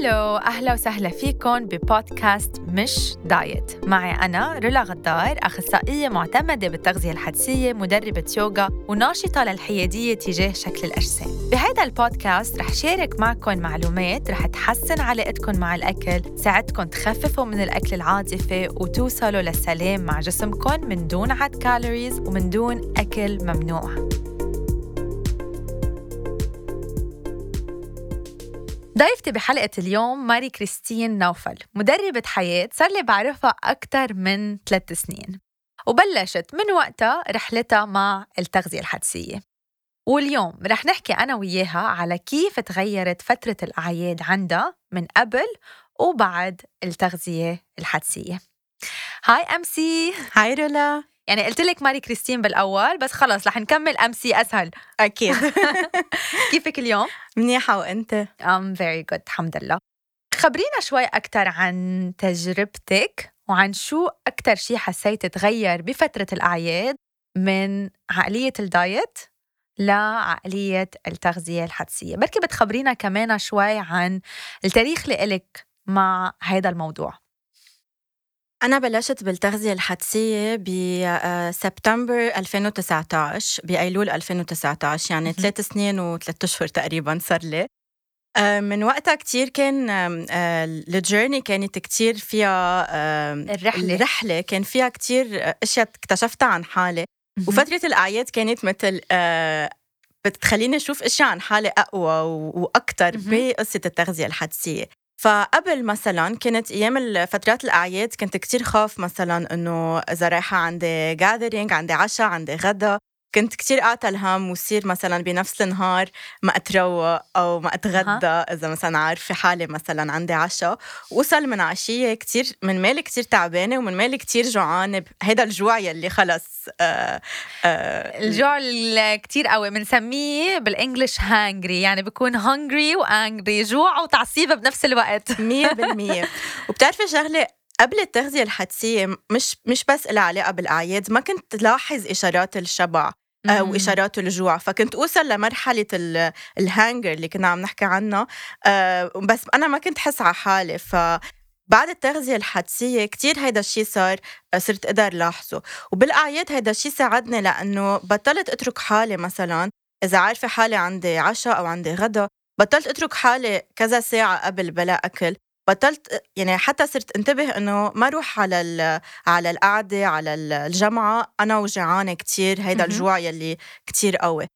hello أهلا وسهلا فيكم ببودكاست مش دايت. معي أنا رولا غدار أخصائية معتمدة بالتغذية الحدسية مدربة يوغا وناشطة للحيادية تجاه شكل الأجسام. بهذا البودكاست رح شارك معكم معلومات رح تحسن علاقتكم مع الأكل تساعدكم تخففوا من الأكل العاطفي وتوصلوا للسلام مع جسمكم من دون عد calories ومن دون أكل ممنوع. ضيفتي بحلقة اليوم ماري كريستين نوفل مدربة حياة صار لي بعرفها أكثر من ثلاث سنين وبلشت من وقتها رحلتها مع التغذية الحدسية. واليوم رح نحكي أنا وياها على كيف تغيرت فترة الأعياد عندها من قبل وبعد التغذية الحدسية. هاي أم سي هاي رولا يعني قلت لك ماري كريستين بالأول بس خلص رح نكمل MC أسهل. أكيد. كيفك اليوم؟ منيحة وأنت؟ I'm very good الحمد لله. خبرينا شوي أكثر عن تجربتك وعن شو أكثر شيء حسيت تغير بفترة الأعياد من عقلية ال diet لعقلية التغذية الحدسية. بركي بتخبرينا كمان شوي عن التاريخ لإلك مع هذا الموضوع. أنا بلشت بالتغذية الحدسية بسبتمبر 2019 بأيلول 2019 يعني ثلاث سنين وثلاث أشهر تقريبا صار لي. آه، من وقتها كتير كان آه، الجيرني كانت كتير فيها الرحلة. الرحلة كان فيها كتير أشياء اكتشفتها عن حالي. وفترة الأعياد كانت مثل آه، بتخليني أشوف أشياء عن حالي أقوى وأكثر بقصة التغذية الحدسية. فقبل مثلا كانت أيام فترات الأعياد كنت كتير خاف مثلا إنه إذا رايحة عندي جاذرينج عندي عشاء عندي غدا. كنت كتير أعطى الهم وصير مثلا بنفس النهار ما أتروق أو ما أتغدى. أه. إذا مثلا عارفة حالي مثلا عندي عشاء وصل من عشية كتير من مالي كتير تعبانة ومن مالي كتير جوعانة. هيدا الجوع يلي خلص آه آه الجوع كتير قوي بنسميه بال English hangry يعني بكون hungry و angry جوع وتعصيبة بنفس الوقت. مية بالمية. وبتعرفي شغلة قبل التغذية الحدسية مش مش بس لها علاقة بالأعياد ما كنت لاحظ إشارات الشبع. آه، وإشارات الجوع. فكنت أوصل لمرحلة الهانجر اللي كنا عم نحكي عنها آه، بس أنا ما كنت حس على حالي. ف بعد التغذية الحدسية كتير هيدا الشيء صار آه، صرت أقدر لاحظه. وبالأعياد هيدا الشيء ساعدني لأنه بطلت أترك حالي مثلا إذا عارفة حالي عندي عشاء أو عندي غدا بطلت أترك حالي كذا ساعة قبل بلا أكل. بطلت يعني حتى صرت انتبه إنه ما أروح على على القعدة على الجامعة. أنا وجعانه كتير هيدا الجوع يلي كتير قوي.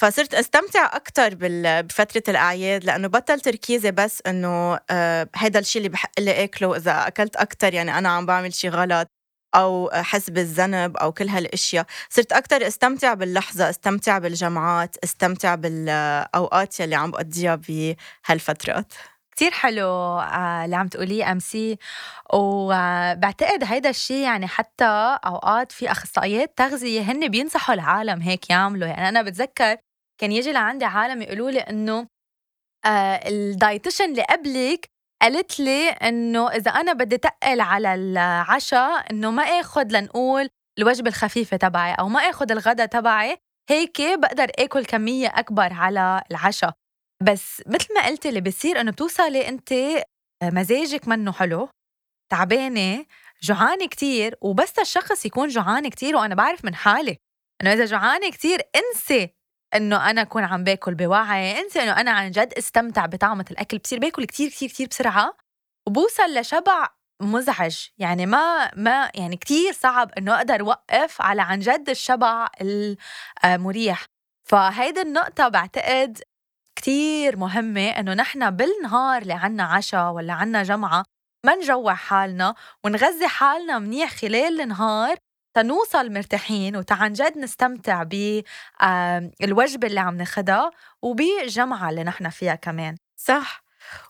فصرت أستمتع أكثر بفترة الأعياد لأنه بطل تركيزي بس إنه آه هيدا الشيء اللي بحق لي أكله. اذا أكلت أكثر يعني أنا عم بعمل شيء غلط أو احس بالذنب أو كل هالأشياء. صرت أكثر أستمتع باللحظة أستمتع بالجامعات أستمتع بالاوقات يلي عم بقضيها بهالفترات. كتير حلو آه، اللي عم تقوليه MC. وبعتقد هيدا الشيء يعني حتى أوقات في أخصائيات تغذية هن بينصحوا العالم هيك يعملوا. يعني أنا بتذكر كان يجي لعندي عالم يقولوا لي إنه آه ال dietitian اللي قبلك قالت لي إنه إذا أنا بدي تقل على العشاء إنه ما اخذ لنقول الوجبة الخفيفة تبعي أو ما اخذ الغداء تبعي هيك بقدر آكل كمية أكبر على العشاء بس مثل ما قلتي اللي بصير إنه بتوصلي انت آه، مزاجك منه حلو تعبانة جوعانة كتير وبس الشخص يكون جوعان كتير وأنا بعرف من حالي إنه إذا جوعانة كتير انسي إنه أنا أكون عم باكل بوعي انسي إنه أنا عن جد استمتع بطعمة الأكل بصير باكل كتير كتير كتير بسرعة وبوصل لشبع مزعج. يعني ما ما يعني كتير صعب إنه أقدر أوقف على عن جد الشبع المريح فهيدي النقطة بعتقد كتير مهمة إنه نحن بالنهار اللي عنا عشاء ولا عنا جمعة ما نجوع حالنا ونغذي حالنا منيح خلال النهار تنوصل مرتاحين وتعن جد نستمتع بالوجبة اللي عم ناخدها وبالجمعة اللي نحن فيها كمان. صح.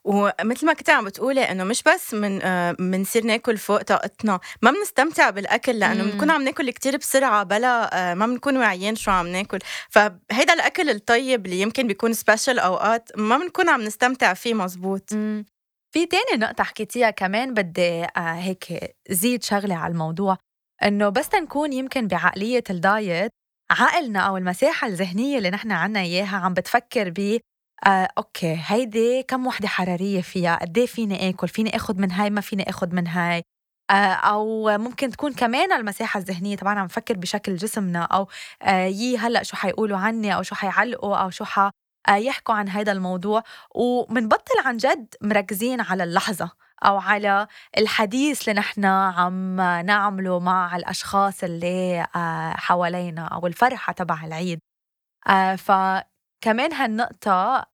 ومثل ما كنت عم بتقولي إنه مش بس من بنصير آه ناكل فوق طاقتنا ما بنستمتع بالأكل لأنه بنكون عم ناكل كتير بسرعة بلا آه ما بنكون واعيين شو عم ناكل. فهيدا الأكل الطيب اللي يمكن بيكون special أوقات ما بنكون عم نستمتع فيه مزبوط. في تاني نقطة حكيتيها كمان بدي آه هيك زيد شغلة على الموضوع إنه بس نكون يمكن بعقلية ال diet عقلنا أو المساحة الذهنية اللي نحن عنا إياها عم بتفكر ب آه، okay. هيدي كم وحدة حرارية فيها؟ قد إيه فيني آكل؟ فيني اخذ من هاي؟ ما فيني اخذ من هاي؟ آه، أو ممكن تكون كمان المساحة الذهنية. طبعا عم نفكر بشكل جسمنا أو آه، يي هلأ شو حيقولوا عني أو شو حيعلقوا أو شو ح آه، يحكوا عن هذا الموضوع. ومنبطل عن جد مركزين على اللحظة أو على الحديث اللي نحن عم نعمله مع الأشخاص اللي حوالينا أو الفرحة تبع العيد. فكمان هالنقطة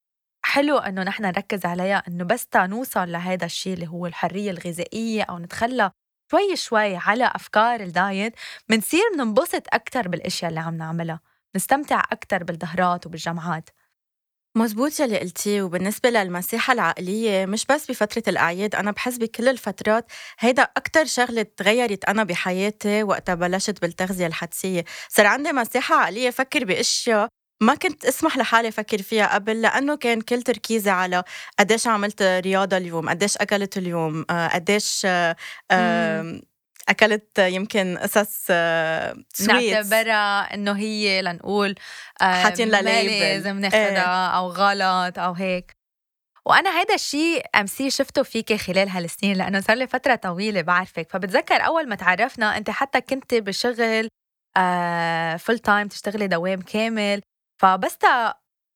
حلو إنه نحن نركز عليها إنه بس تنوصل لهذا الشيء اللي هو الحرية الغذائية أو نتخلى شوي شوي على أفكار الدايت بنصير بننبسط أكثر بالأشياء اللي عم نعملها نستمتع أكثر بالظهرات وبالجمعات مزبوط يلي قلتيه وبالنسبة للمساحة العقلية مش بس بفترة الأعياد أنا بحس بكل الفترات هيدا أكتر شغلة تغيرت أنا بحياتي وقتها بلشت بالتغذية الحدسية. صار عندي مساحة عقلية فكر بأشياء ما كنت اسمح لحالي أفكر فيها قبل لأنه كان كل تركيزي على قديش عملت رياضة اليوم قديش أكلت اليوم آه، قديش آه، أكلت يمكن قصص سويت نعتبرها إنه هي لنقول حاطين لها لازم ناخذها إيه. أو غلط أو هيك. وأنا هيدا الشيء MC شفته فيكي خلال هالسنين لأنه صار لي فترة طويلة بعرفك. فبتذكر أول ما تعرفنا أنت حتى كنت بشغل full time تشتغلي دوام كامل. فبس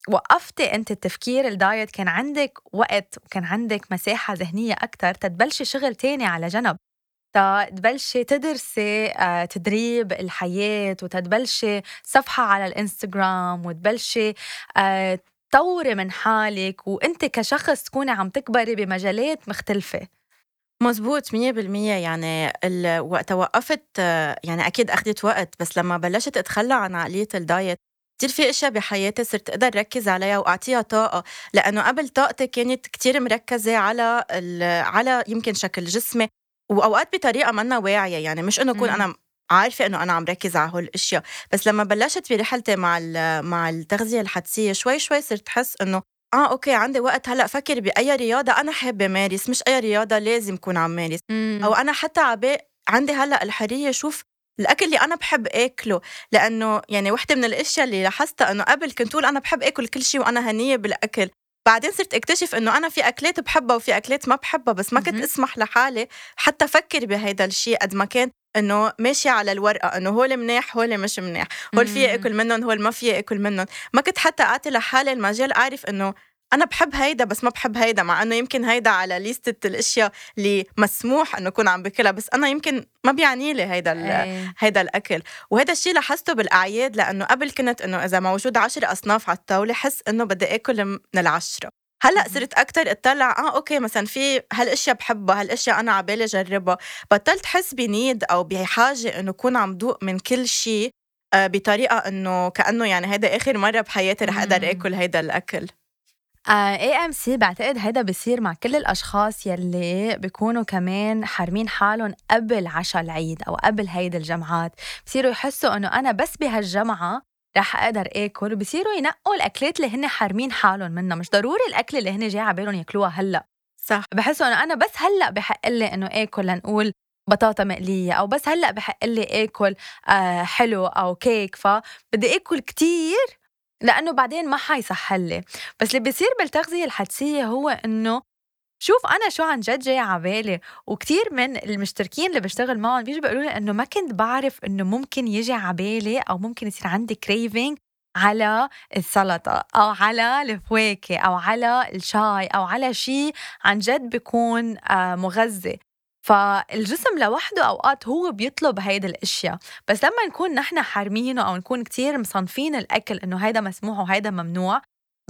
وقفتي انت التفكير ال diet كان عندك وقت وكان عندك مساحة ذهنية أكثر تتبلشي شغل تاني على جنب. تبلشي تدرسي آه، تدريب الحياة وتتبلشي صفحة على الإنستغرام وتبلشي آه، تطوري من حالك وانت كشخص تكوني عم تكبري بمجالات مختلفة. مزبوط مية بالمية. يعني وقت وقفت آه، يعني أكيد أخذت وقت بس لما بلشت أتخلى عن عقلية ال diet كتير في أشياء بحياتي صرت أقدر ركز عليها وأعطيها طاقة لأنه قبل طاقتي كانت كتير مركزة على على يمكن شكل جسمي وأوقات بطريقة منا واعية يعني مش إنه أكون أنا عارفة إنه أنا عم ركز على هول الاشياء بس لما بلشت برحلتي مع مع التغذية الحدسية شوي شوي صرت أحس إنه آه أوكي عندي وقت هلأ فكر بأي رياضة أنا حابه مارس مش أي رياضة لازم كون عم مارس أو أنا حتى عبي عندي هلأ الحرية شوف الأكل اللي أنا بحب آكله لأنه يعني وحدة من الأشياء اللي لاحظتها إنه قبل كنت أقول أنا بحب آكل كل شيء وأنا هنية بالأكل بعدين صرت أكتشف إنه أنا في أكلات بحبها وفي أكلات ما بحبها بس ما كنت أسمح لحالي حتى أفكر بهيدا الشيء قد ما كان إنه ماشي على الورقة إنه هول منيح هول مش منيح هول في آكل منهم هول ما في آكل منهم. ما كنت حتى أعطي لحالي المجال أعرف إنه أنا بحب هيدا بس ما بحب هيدا مع إنه يمكن هيدا على ليستة الأشياء اللي مسموح إنه أكون عم باكلها بس أنا يمكن ما بيعني لي هيدا أيه. هيدا الأكل. وهذا الشيء لاحظته بالأعياد لأنه قبل كنت إنه إذا موجود عشر أصناف على الطاولة حس إنه بدي آكل من العشرة. هلأ صرت أكثر اطلع آه أوكي مثلا في هالأشياء بحبها هالأشياء أنا عبالي أجربها. بطلت حس بنيد أو بحاجة إنه أكون عم دوق من كل شيء آه، بطريقة إنه كأنه يعني هيدا آخر مرة بحياتي رح أقدر آكل هيدا الأكل. اي ام سي بعتقد هيدا بصير مع كل الأشخاص يلي بيكونوا كمان حارمين حالهم قبل عشاء العيد أو قبل هيدي الجمعات. بصيروا يحسوا إنه أنا بس بهالجمعة رح أقدر آكل وبصيروا ينقوا الأكلات اللي هن حارمين حالهم منها. مش ضروري الأكل اللي هن جاي على بالهم ياكلوها هلأ. صح. بحسوا إنه أنا بس هلأ بحق لي إنه آكل لنقول بطاطا مقلية أو بس هلأ بحق لي آكل آه حلو أو كيك. فبدي آكل كتير لأنه بعدين ما حيصح لي بس اللي بيصير بالتغذية الحدسية هو إنه شوف أنا شو عن جد جاي على بالي وكثير من المشتركين اللي بشتغل معهم بيجوا بيقولوا لي إنه ما كنت بعرف إنه ممكن يجي على بالي أو ممكن يصير عندي كريفينج على السلطة أو على الفواكه أو على الشاي أو على شيء عن جد بيكون آه، مغذي. فالجسم لوحده أوقات هو بيطلب هيدي الأشياء. بس لما نكون نحن حارمينه أو نكون كتير مصنفين الأكل إنه هيدا مسموح وهيدا ممنوع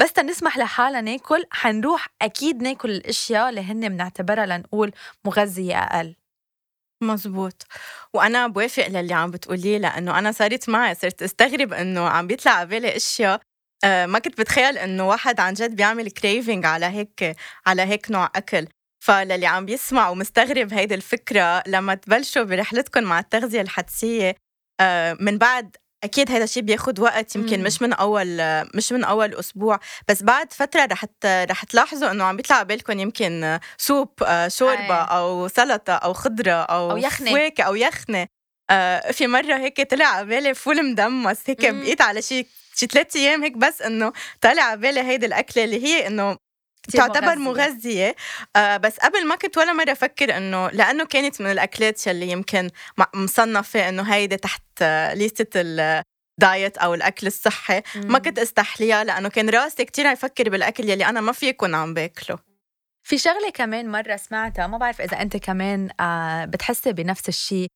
بس تنسمح لحالنا ناكل حنروح أكيد ناكل الأشياء اللي هن بنعتبرها لنقول مغذية أقل. مزبوط. وأنا بوافق للي عم بتقوليه لأنه أنا صارت معي صرت أستغرب إنه عم بيطلع على بالي أشياء آه، ما كنت بتخيل إنه واحد عن جد بيعمل كريفنج على هيك على هيك نوع أكل. فللي عم بيسمع ومستغرب هيدي الفكرة لما تبلشوا برحلتكم مع التغذية الحدسية آه، من بعد أكيد هذا الشيء بياخذ وقت يمكن مم. مش من أول مش من أول أسبوع بس بعد فترة رح رح تلاحظوا إنه عم بيطلع بالكم يمكن سوب آه، شوربة أي. أو سلطة أو خضرة أو, أو يخنة فواكه أو يخنة آه في مرة هيك طلع على بالي فول مدمس هيك بقيت على شي شي ثلاث أيام هيك بس إنه طالع على بالي هيدي الأكلة اللي هي إنه تعتبر مغذية. آه بس قبل ما كنت ولا مرة أفكر إنه لأنه كانت من الأكلات يلي يمكن مصنفة إنه هيدي تحت آه ليستة ال diet أو الأكل الصحي مم. ما كنت أستحليها لأنه كان راسي كتير يفكر بالأكل يلي أنا ما في يكون عم باكله في شغلة كمان مرة سمعتها ما بعرف إذا أنت كمان آه بتحسي بنفس الشيء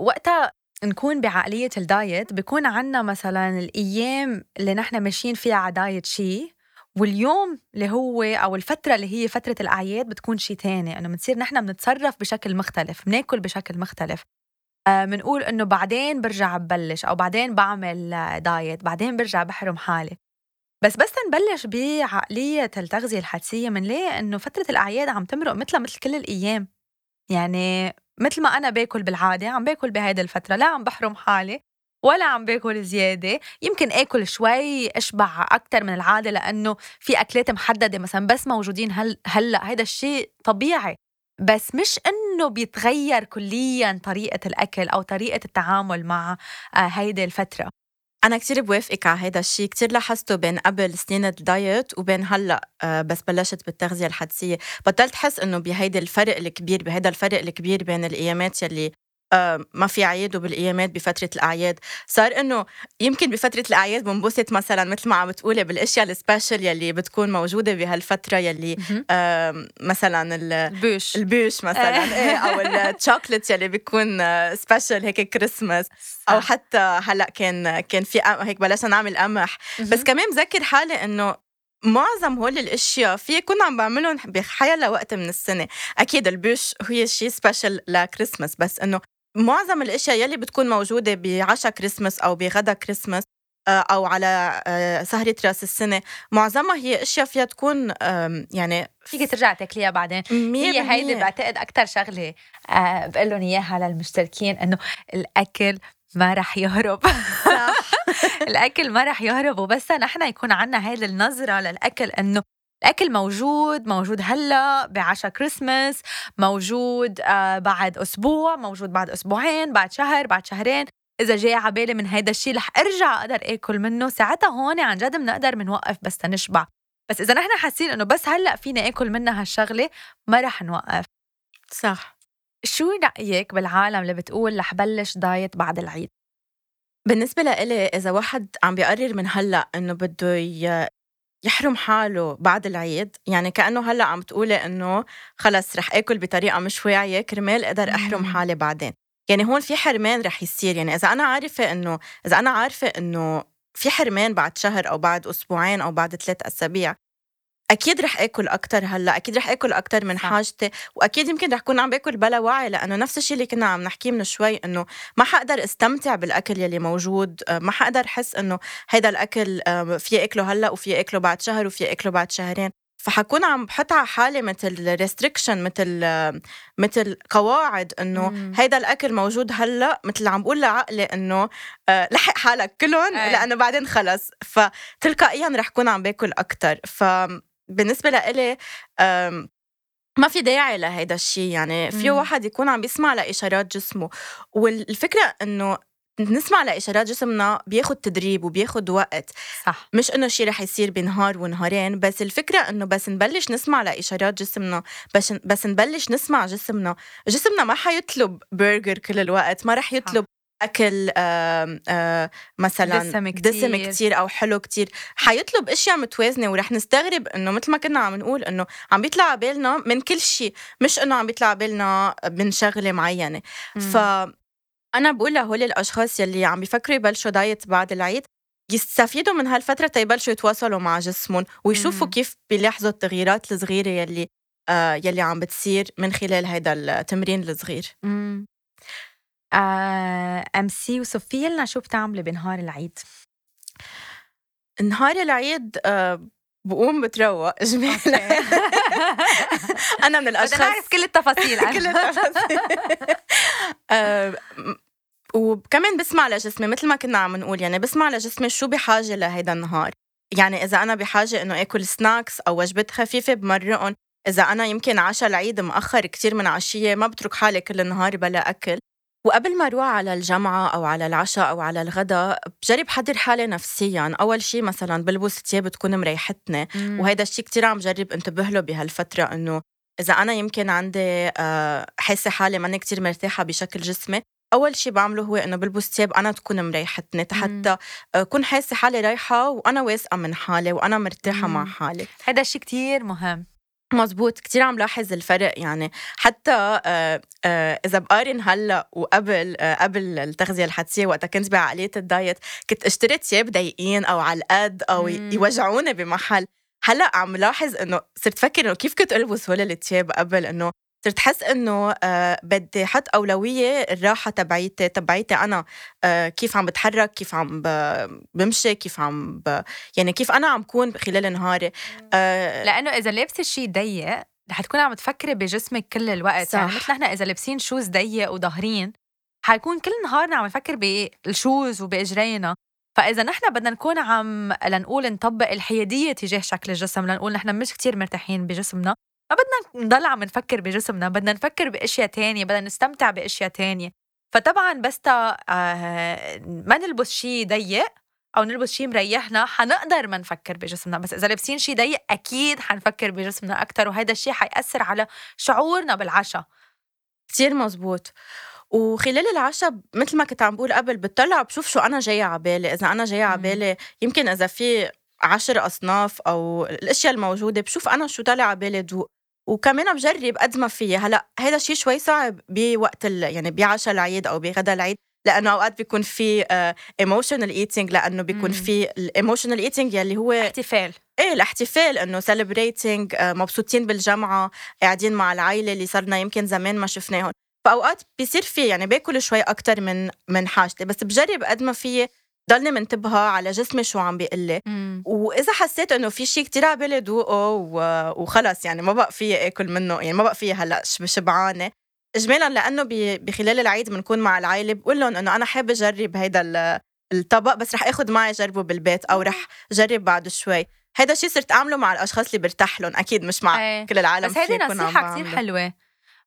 وقتها نكون بعقلية ال diet بكون عنا مثلا الأيام اللي نحن ماشيين فيها على diet شيء واليوم اللي هو أو الفترة اللي هي فترة الأعياد بتكون شيء تاني إنه بنصير نحن بنتصرف بشكل مختلف بناكل بشكل مختلف. بنقول آه إنه بعدين برجع ببلش أو بعدين بعمل دايت بعدين برجع بحرم حالي. بس بس نبلش بعقلية التغذية الحدسية ليه؟ إنه فترة الأعياد عم تمرق مثلها مثل كل الأيام. يعني مثل ما أنا باكل بالعادة عم باكل بهيدي الفترة لا عم بحرم حالي. ولا عم باكل زيادة. يمكن آكل شوي أشبع أكتر من العادة لأنه في أكلات محددة مثلا بس موجودين هل هلأ هذا الشيء طبيعي. بس مش إنه بيتغير كليا طريقة الأكل أو طريقة التعامل مع آه، هيدي الفترة. أنا كتير بوافقك على هذا الشيء. كتير لاحظته بين قبل سنين ال diet وبين هلأ آه، بس بلشت بالتغذية الحدسية. بطلت حس إنه بهيدا الفرق الكبير بهيدا الفرق الكبير بين الأيامات يلي ما في عيد وبالأيامات بفترة الأعياد. صار إنه يمكن بفترة الأعياد بنبسط مثلا مثل ما عم بتقولي بالأشياء ال special يلي بتكون موجودة بهالفترة يلي مثلا ال bûche. ال bûche مثلا. إيه أو الشوكليت يلي بيكون special هيك كريسماس أو حتى هلأ كان كان في هيك بلشنا نعمل قمح. بس كمان بذكر حالي إنه معظم هول الأشياء في كنا عم بعملهم بحيلا وقت من السنة. أكيد ال bûche هي شيء special ل Christmas بس إنه معظم الأشياء يلي بتكون موجودة بعشاء كريسماس أو بغدا كريسماس آه، أو على آه، سهرة رأس السنة معظمها هي أشياء فيها تكون يعني فيك ترجع تاكليها بعدين. هي هيدي بعتقد أكثر شغلة آه، بقول لهم إياها للمشتركين إنه الأكل ما رح يهرب. الأكل ما رح يهرب وبس نحن يكون عنا هيدي النظرة للأكل إنه الأكل موجود موجود هلأ بعشاء كريسماس موجود آه بعد أسبوع موجود بعد أسبوعين بعد شهر بعد شهرين. إذا جاي على بالي من هيدا الشيء رح أرجع أقدر آكل منه. ساعتها هون عن جد بنقدر بنوقف بس تنشبع. بس إذا نحن حاسين إنه بس هلأ فينا آكل منها هالشغلة ما رح نوقف. صح. شو رأيك بالعالم اللي بتقول رح بلش دايت بعد العيد؟ بالنسبة لإلي إذا واحد عم بيقرر من هلأ إنه بده يحرم حاله بعد العيد. يعني كأنه هلأ عم تقولي إنه خلص رح آكل بطريقة مش واعية كرمال أقدر أحرم حالي بعدين. يعني هون في حرمان رح يصير. يعني إذا أنا عارفة إنه إذا أنا عارفة إنه في حرمان بعد شهر أو بعد أسبوعين أو بعد ثلاث أسابيع أكيد رح آكل أكثر هلأ أكيد رح آكل أكثر من حاجتي وأكيد يمكن رح اكون عم باكل بلا وعي لأنه نفس الشيء اللي كنا عم نحكيه من شوي إنه ما حقدر أستمتع بالأكل يلي موجود آه، ما حقدر أحس إنه هيدا الأكل في آكله هلأ وفي آكله بعد شهر وفي آكله بعد شهرين. فحكون عم بحط على حالي مثل ريستريكشن مثل مثل قواعد إنه هيدا الأكل موجود هلأ مثل عم بقول لعقلي إنه آه، لحق حالك كلهم لأنه بعدين خلص. فتلقائيا رح كون عم باكل أكثر ف بالنسبة لإلي ما في داعي لهيدا الشيء يعني في واحد يكون عم بيسمع لإشارات جسمه والفكرة إنه نسمع لإشارات جسمنا بياخد تدريب وبياخد وقت. صح. مش إنه شيء رح يصير بنهار ونهارين بس الفكرة إنه بس نبلش نسمع لإشارات جسمنا بس بس نبلش نسمع جسمنا. جسمنا ما حيطلب برجر كل الوقت ما رح يطلب أكل آآ آآ مثلا دسم كتير. دسم كتير أو حلو كتير حيطلب إشياء متوازنة ورح نستغرب إنه مثل ما كنا عم نقول إنه عم بيطلع على بالنا من كل شيء مش إنه عم بيطلع على بالنا من شغلة معينة ف أنا بقول لهول الأشخاص يلي عم بيفكروا يبلشوا diet بعد العيد يستفيدوا من هالفترة تيبلشوا يتواصلوا مع جسمهم ويشوفوا مم. كيف بيلاحظوا التغييرات الصغيرة يلي آه يلي عم بتصير من خلال هيدا التمرين الصغير. آه أم سي وصفي لنا شو بتعملي بنهار العيد. نهار العيد آه بقوم بتروق اجمالا أنا من الأشخاص بدنا نعرف كل التفاصيل كل التفاصيل. آه وكمان بسمع لجسمي مثل ما كنا عم نقول يعني بسمع لجسمي شو بحاجة لهيدا النهار. يعني إذا أنا بحاجة إنه آكل سناكس أو وجبات خفيفة بمرقهم إذا أنا يمكن عشاء العيد مأخر كتير من عشية ما بترك حالي كل النهار بلا أكل. وقبل ما أروح على الجامعة أو على العشاء أو على الغداء بجرب حضر حالي نفسيا. أول شيء مثلا بلبس ثياب تكون مريحتني. وهذا الشيء كتير عم جرب انتبه له بهالفترة إنه إذا أنا يمكن عندي آه، حاسة حالي ماني كتير مرتاحة بشكل جسمي أول شيء بعمله هو إنه بلبس ثياب أنا تكون مريحتني. حتى أكون حاسة حالي رايحة وأنا واثقة من حالي وأنا مرتاحة مع حالي. هذا الشيء كتير مهم. مزبوط كتير عم لاحظ الفرق يعني. حتى آه، آه، إذا بقارن هلأ وقبل آه، قبل التغذية الحدسية وقتها كنت بعقلية الدايت كنت اشتري ثياب ضيقين أو على القد أو يوجعوني بمحل. هلأ عم لاحظ إنه صرت فكر إنه كيف كنت ألبس هول الثياب قبل إنه صرت حس إنه آه بدي أحط أولوية الراحة تبعيتي تبعيتي أنا آه كيف عم بتحرك كيف عم بمشي كيف عم ب... يعني كيف أنا عم كون خلال نهاري. آه لأنه إذا لابسة شيء ضيق رح تكوني عم تفكري بجسمك كل الوقت. يعني صح. يعني مثل نحن إذا لابسين شوز ضيق وظاهرين حيكون كل نهارنا عم نفكر بالشوز وباجرينا فإذا نحن بدنا نكون عم لنقول نطبق الحيادية تجاه شكل الجسم لنقول نحن مش كتير مرتاحين بجسمنا ما بدنا نضل عم نفكر بجسمنا بدنا نفكر بأشياء تانية بدنا نستمتع بأشياء تانية. فطبعا بس تا آه ما نلبس شيء ضيق أو نلبس شيء مريحنا حنقدر ما نفكر بجسمنا. بس إذا لابسين شيء ضيق أكيد حنفكر بجسمنا أكثر وهذا الشيء حيأثر على شعورنا بالعشاء. كثير مزبوط. وخلال العشاء مثل ما كنت عم بقول قبل بتطلع بشوف شو أنا جاية على بالي. إذا أنا جاية على بالي يمكن إذا في عشر أصناف أو الأشياء الموجودة بشوف أنا شو طالع على بالي ذوق وكمان بجرب قد ما فيي. هلأ هذا الشيء شوي صعب بوقت يعني بعشاء العيد أو بغدا العيد لأنه أوقات بيكون في emotional eating لأنه بيكون في ال emotional eating يلي هو احتفال. إيه الاحتفال إنه celebrating مبسوطين بالجمعة قاعدين مع العائله اللي صرنا يمكن زمان ما شفناهم فأوقات بيصير في يعني باكل شوي أكثر من من حاجتي. بس بجرب قد ما فيي ضلني منتبهة على جسمي شو عم بيقول لي وإذا حسيت إنه في شيء كتير على بالي ذوقه وخلص يعني ما بقى فيي آكل منه يعني ما بقى فيي هلأ شبعانة. اجمالا لأنه بخلال العيد بنكون مع العائله بقول لهم إنه أنا حابة أجرب هيدا الطبق بس رح آخذ معي جربه بالبيت أو رح جرب بعد شوي. هيدا الشيء صرت أعمله مع الأشخاص اللي برتاح لهم أكيد مش مع أي. كل العالم بس هيدي نصيحة كثير حلوة.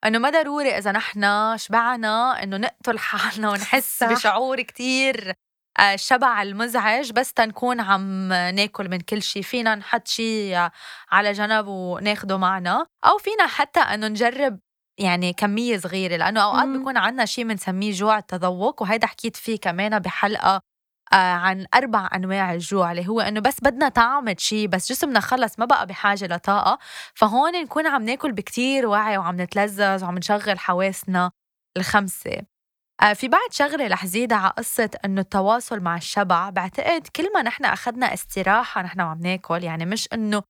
إنه ما ضروري إذا نحن شبعنا إنه نقتل حالنا ونحس بشعور كتير الشبع المزعج بس تنكون عم ناكل من كل شيء فينا نحط شيء على جنب وناخده معنا. أو فينا حتى أنه نجرب يعني كمية صغيرة لأنه أوقات بيكون عنا شيء بنسميه جوع التذوق وهيدا حكيت فيه كمان بحلقة آه، عن أربع أنواع الجوع اللي هو إنه بس بدنا طعم شيء بس جسمنا خلص ما بقى بحاجة لطاقة. فهون نكون عم ناكل بكتير وعي وعم نتلذذ وعم نشغل حواسنا الخمسة. في بعد شغله رح زيد على قصة إنه التواصل مع الشبع. بعتقد كل ما نحن أخذنا استراحة نحن وعم ناكل يعني مش إنه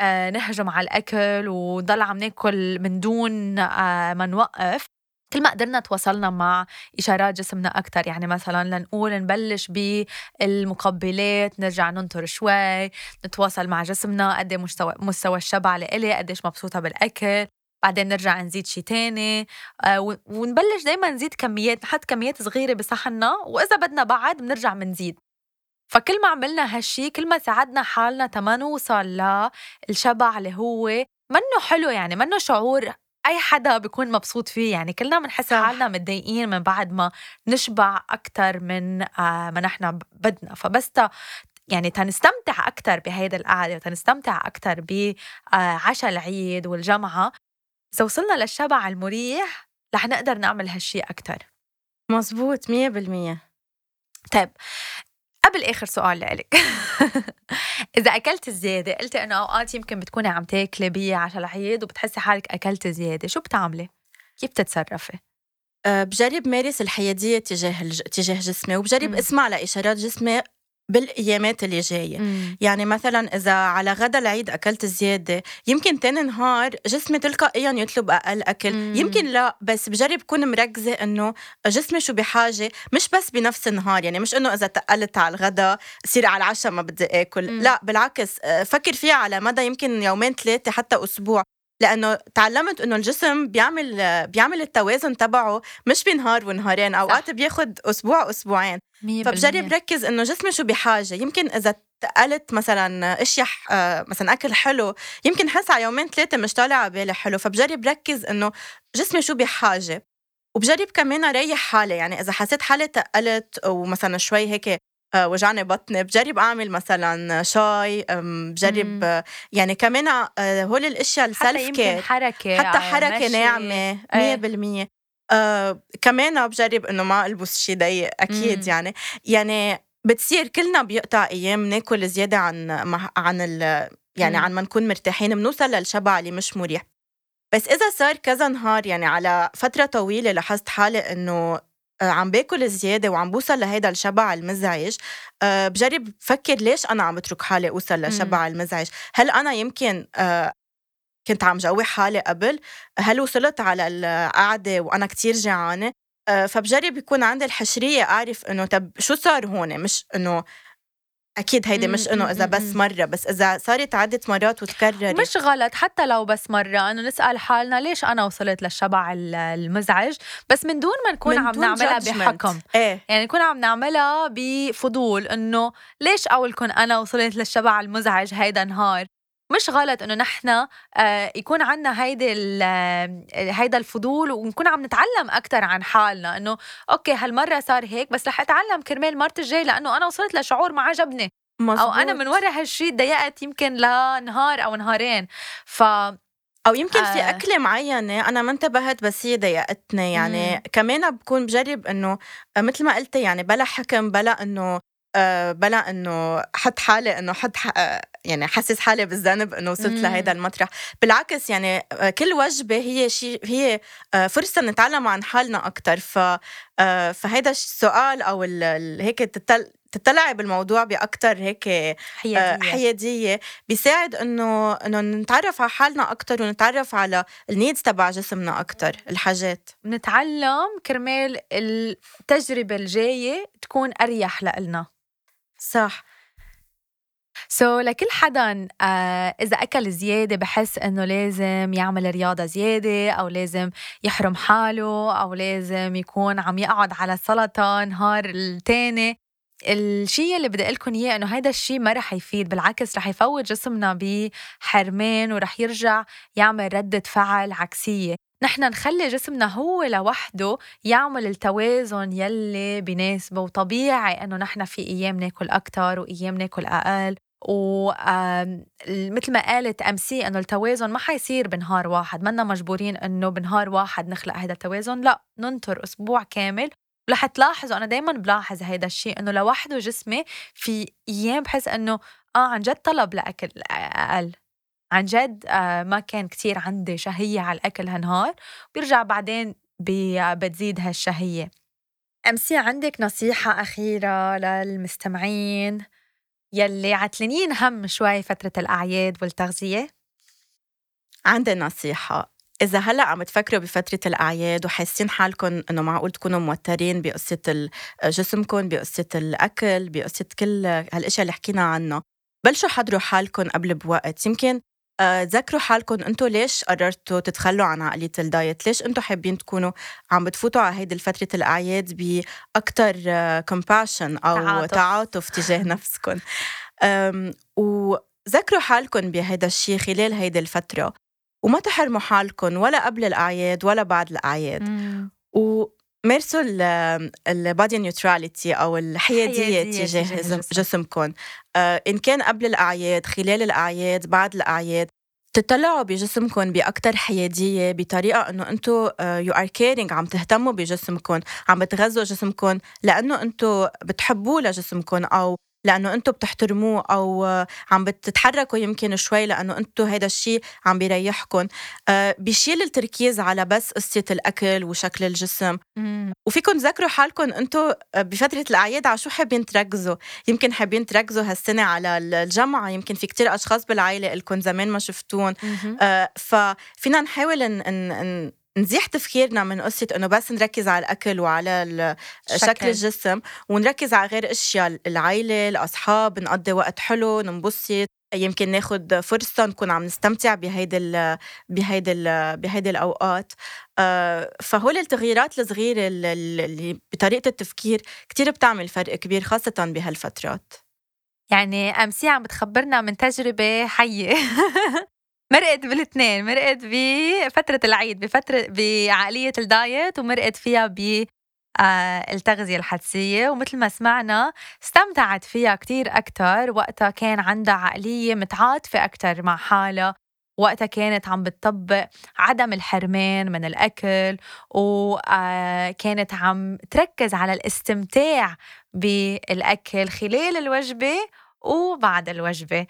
آه، نهجم على الأكل ونضل عم ناكل من دون آه، ما نوقف. كل ما قدرنا تواصلنا مع إشارات جسمنا أكثر يعني مثلا لنقول نبلش بالمقبلات نرجع ننطر شوي نتواصل مع جسمنا قد إيه مستوى مستوى الشبع لإلي قديش مبسوطة بالأكل. بعدين نرجع نزيد شي تاني. آه ونبلش دايما نزيد كميات نحط كميات صغيرة بصحننا وإذا بدنا بعد بنرجع بنزيد فكل ما عملنا هالشي كل ما ساعدنا حالنا تما نوصل للشبع اللي هو منه حلو يعني منه شعور أي حدا بيكون مبسوط فيه يعني. كلنا بنحس حالنا متضايقين من بعد ما نشبع أكثر من آه ما نحن بدنا. فبس يعني تنستمتع أكثر بهيدا القعدة وتنستمتع أكثر بعشاء آه، العيد والجمعة. إذا وصلنا للشبع المريح رح نقدر نعمل هالشي أكتر مزبوط مية بالمية طيب قبل آخر سؤال لإلك إذا أكلت زيادة قلتي إنه أوقات يمكن بتكوني عم تاكلي بي عشان العيد وبتحسي حالك أكلت زيادة شو بتعملي؟ كيف بتتصرفي؟ أه بجرب مارس الحيادية تجاه الج... تجاه جسمي وبجرب م. إسمع لإشارات جسمي بالأيامات اللي جاية مم. يعني مثلا إذا على غدا العيد أكلت زيادة يمكن تاني نهار جسمي تلقائيا يطلب أقل أكل مم. يمكن لا بس بجرب كون مركزة إنه جسمي شو بحاجة مش بس بنفس النهار يعني مش إنه إذا تقلت على الغدا صير على العشاء ما بدي آكل مم. لا بالعكس فكر فيها على مدى يمكن يومين ثلاثة حتى أسبوع لأنه تعلمت إنه الجسم بيعمل بيعمل التوازن تبعه مش بنهار ونهارين أوقات بياخد أسبوع أسبوعين. فبجرب ركز إنه جسمي شو بحاجة. يمكن إذا تقلت مثلا أشياء آه، مثلا أكل حلو يمكن حس على يومين ثلاثة مش طالع على بالي حلو. فبجرب ركز إنه جسمي شو بحاجة. وبجرب كمان أريح حالي. يعني إذا حسيت حالي تقلت ومثلا شوي هيك وجعني بطني. بجرب أعمل مثلا شاي بجرب إمم. يعني كمان آه، هول الأشياء السلف كير حركة حتى حركة ناعمة 100% آه كمان بجرب إنه ما ألبس شيء ضيق أكيد مم. يعني. يعني بتصير كلنا بيقطع أيام ناكل زيادة عن عن ال يعني مم. عن ما نكون مرتاحين بنوصل للشبع اللي مش مريح. بس إذا صار كذا نهار يعني على فترة طويلة لاحظت حالي إنه آه، عم باكل زيادة وعم بوصل لهيدا الشبع المزعج. أه بجرب فكر ليش أنا عم بترك حالي أوصل لشبع المزعج. هل أنا يمكن أه كنت عم جوع حالي قبل؟ هل وصلت على القعدة وأنا كتير جعانة؟ آه، فبجرب يكون عندي الحشرية أعرف إنه طب شو صار هون؟ مش إنه أكيد هيدي مش إنه إذا بس مرة بس إذا صارت عده مرات وتكررت مش غلط حتى لو بس مرة إنه نسأل حالنا ليش أنا وصلت للشبع المزعج؟ بس من دون ما نكون عم نعملها بحكم. إيه؟ يعني نكون عم نعملها بفضول إنه ليش اول كون أنا وصلت للشبع المزعج هيدا نهار مش غلط إنه نحن آه، يكون عندنا هيدي هيدا الفضول ونكون عم نتعلم أكثر عن حالنا إنه أوكي هالمرة صار هيك بس رح أتعلم كرمال مرت الجاي لأنه أنا وصلت لشعور ما عجبني مزبوط. أو أنا من ورا هالشيء ضيقت يمكن لنهار أو نهارين ف أو يمكن في آه. أكلة معينة أنا ما انتبهت بس هي ضايقتني يعني مم. كمان بكون بجرب إنه آه، مثل ما قلتي يعني بلا حكم بلا إنه آه، بلا إنه حط حالي إنه حط يعني حاسس حالي بالذنب إنه وصلت. لهيدا المطرح. بالعكس يعني آه، كل وجبة هي شيء هي آه، فرصة نتعلم عن حالنا أكثر ف فهيدا السؤال أو هيك تتل تطلعي بالموضوع باكثر هيك حيادية, حيادية. بيساعد إنه إنه نتعرف على حالنا أكثر ونتعرف على النيدز تبع جسمنا أكثر الحاجات. نتعلم كرمال التجربة الجاية تكون أريح لنا صح. سو so, لكل حدا آه إذا أكل زيادة بحس إنه لازم يعمل رياضة زيادة أو لازم يحرم حاله أو لازم يكون عم يقعد على السلطه نهار التاني. الشيء اللي بدي لكم إياه إنه هيدا الشيء ما رح يفيد بالعكس رح يفوت جسمنا بحرمان ورح يرجع يعمل ردة فعل عكسية. نحن نخلي جسمنا هو لوحده يعمل التوازن يلي بناسبه وطبيعي إنه نحن في أيام ناكل أكثر وأيام ناكل أقل. ومثل ما قالت أم سي إنه التوازن ما حيصير بنهار واحد منا مجبورين إنه بنهار واحد نخلق هذا التوازن لا ننطر أسبوع كامل. ورح تلاحظوا أنا دائما بلاحظ هذا الشيء إنه لوحده جسمي في أيام بحس إنه آه عن جد طلب لأكل أقل. عن جد آه، ما كان كتير عندي شهية على الأكل هالنهار بيرجع بعدين بتزيد هالشهية. أمسي عندك نصيحة أخيرة للمستمعين؟ يلي عتلانين هم شوي فترة الأعياد والتغذية؟ عندي نصيحة إذا هلأ عم تفكروا بفترة الأعياد وحاسين حالكم إنه معقول تكونوا موترين بقصة جسمكم بقصة الأكل بقصة كل هالأشياء اللي حكينا عنها بلشوا حضروا حالكم قبل بوقت يمكن آه، ذكروا حالكم أنتم ليش قررتوا تتخلوا عن عقلية ال diet؟ ليش أنتم حابين تكونوا عم بتفوتوا على هيدي الفترة الأعياد باكثر compassion أو تعاطف, تعاطف تجاه نفسكم وذكروا حالكم بهيدا الشيء خلال هيدي الفترة وما تحرموا حالكم ولا قبل الأعياد ولا بعد الأعياد. و مارسوا ال body neutrality أو الحيادية تجاه جسمكم آه، إن كان قبل الأعياد خلال الأعياد بعد الأعياد تطلعوا بجسمكم باكثر حيادية بطريقة إنه أنتم you are caring عم تهتموا بجسمكم عم بتغذوا جسمكم لأنه أنتم بتحبوه لجسمكم أو لأنه أنتم بتحترموه أو عم بتتحركوا يمكن شوي لأنه أنتم هذا الشيء عم بيريحكم آه، بيشيل التركيز على بس قصة الأكل وشكل الجسم. مم. وفيكم تذكروا حالكم أنتم بفترة الأعياد على شو حابين تركزوا؟ يمكن حابين تركزوا هالسنة على الجمعة يمكن في كتير أشخاص بالعائلة لكم زمان ما شفتون. آه ففينا نحاول ان, إن نزيح تفكيرنا من قصة إنه بس نركز على الأكل وعلى شكل, الجسم ونركز على غير أشياء العائلة الأصحاب نقضي وقت حلو ننبسط. يمكن ناخد فرصة نكون عم نستمتع بهيدي ال بهيدي ال بهيدي الأوقات. آه، فهول التغييرات الصغيرة اللي بطريقة التفكير كتير بتعمل فرق كبير خاصة بهالفترات. يعني أمسي عم بتخبرنا من تجربة حية. مرقت بالاثنين مرقت بفترة العيد بفترة بعقلية الدايت ومرقت فيها ب آه التغذية الحدسية. ومثل ما سمعنا استمتعت فيها كتير أكتر. وقتها كان عندها عقلية متعاطفة أكتر مع حالها. وقتها كانت عم بتطبق عدم الحرمان من الأكل. وكانت آه، عم تركز على الاستمتاع بالأكل خلال الوجبة وبعد الوجبة.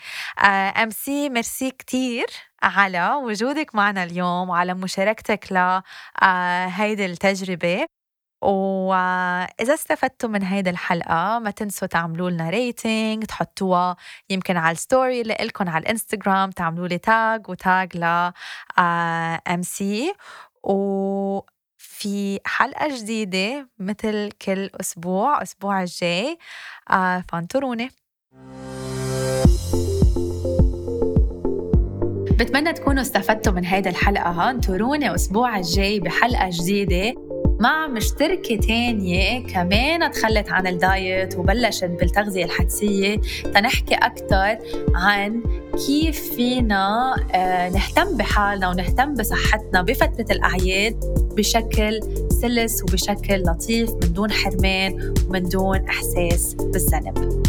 أم سي ميرسي كتير. على وجودك معنا اليوم وعلى مشاركتك لهيدي التجربة. وإذا استفدتوا من هيدي الحلقة ما تنسوا تعملوا لنا rating تحطوها يمكن على ال story اللي لكم على الانستغرام تعملوا لي tag و tag ل MC وفي حلقة جديدة مثل كل أسبوع الأسبوع الجاي فانطروني. بتمنى تكونوا استفدتوا من هيدا الحلقة انطروني الأسبوع الجاي بحلقة جديدة مع مشتركة تانية كمان تخلت عن الدايت وبلشت بالتغذية الحدسية تنحكي أكتر عن كيف فينا آه، نهتم بحالنا ونهتم بصحتنا بفترة الأعياد بشكل سلس وبشكل لطيف من دون حرمان ومن دون إحساس بالذنب.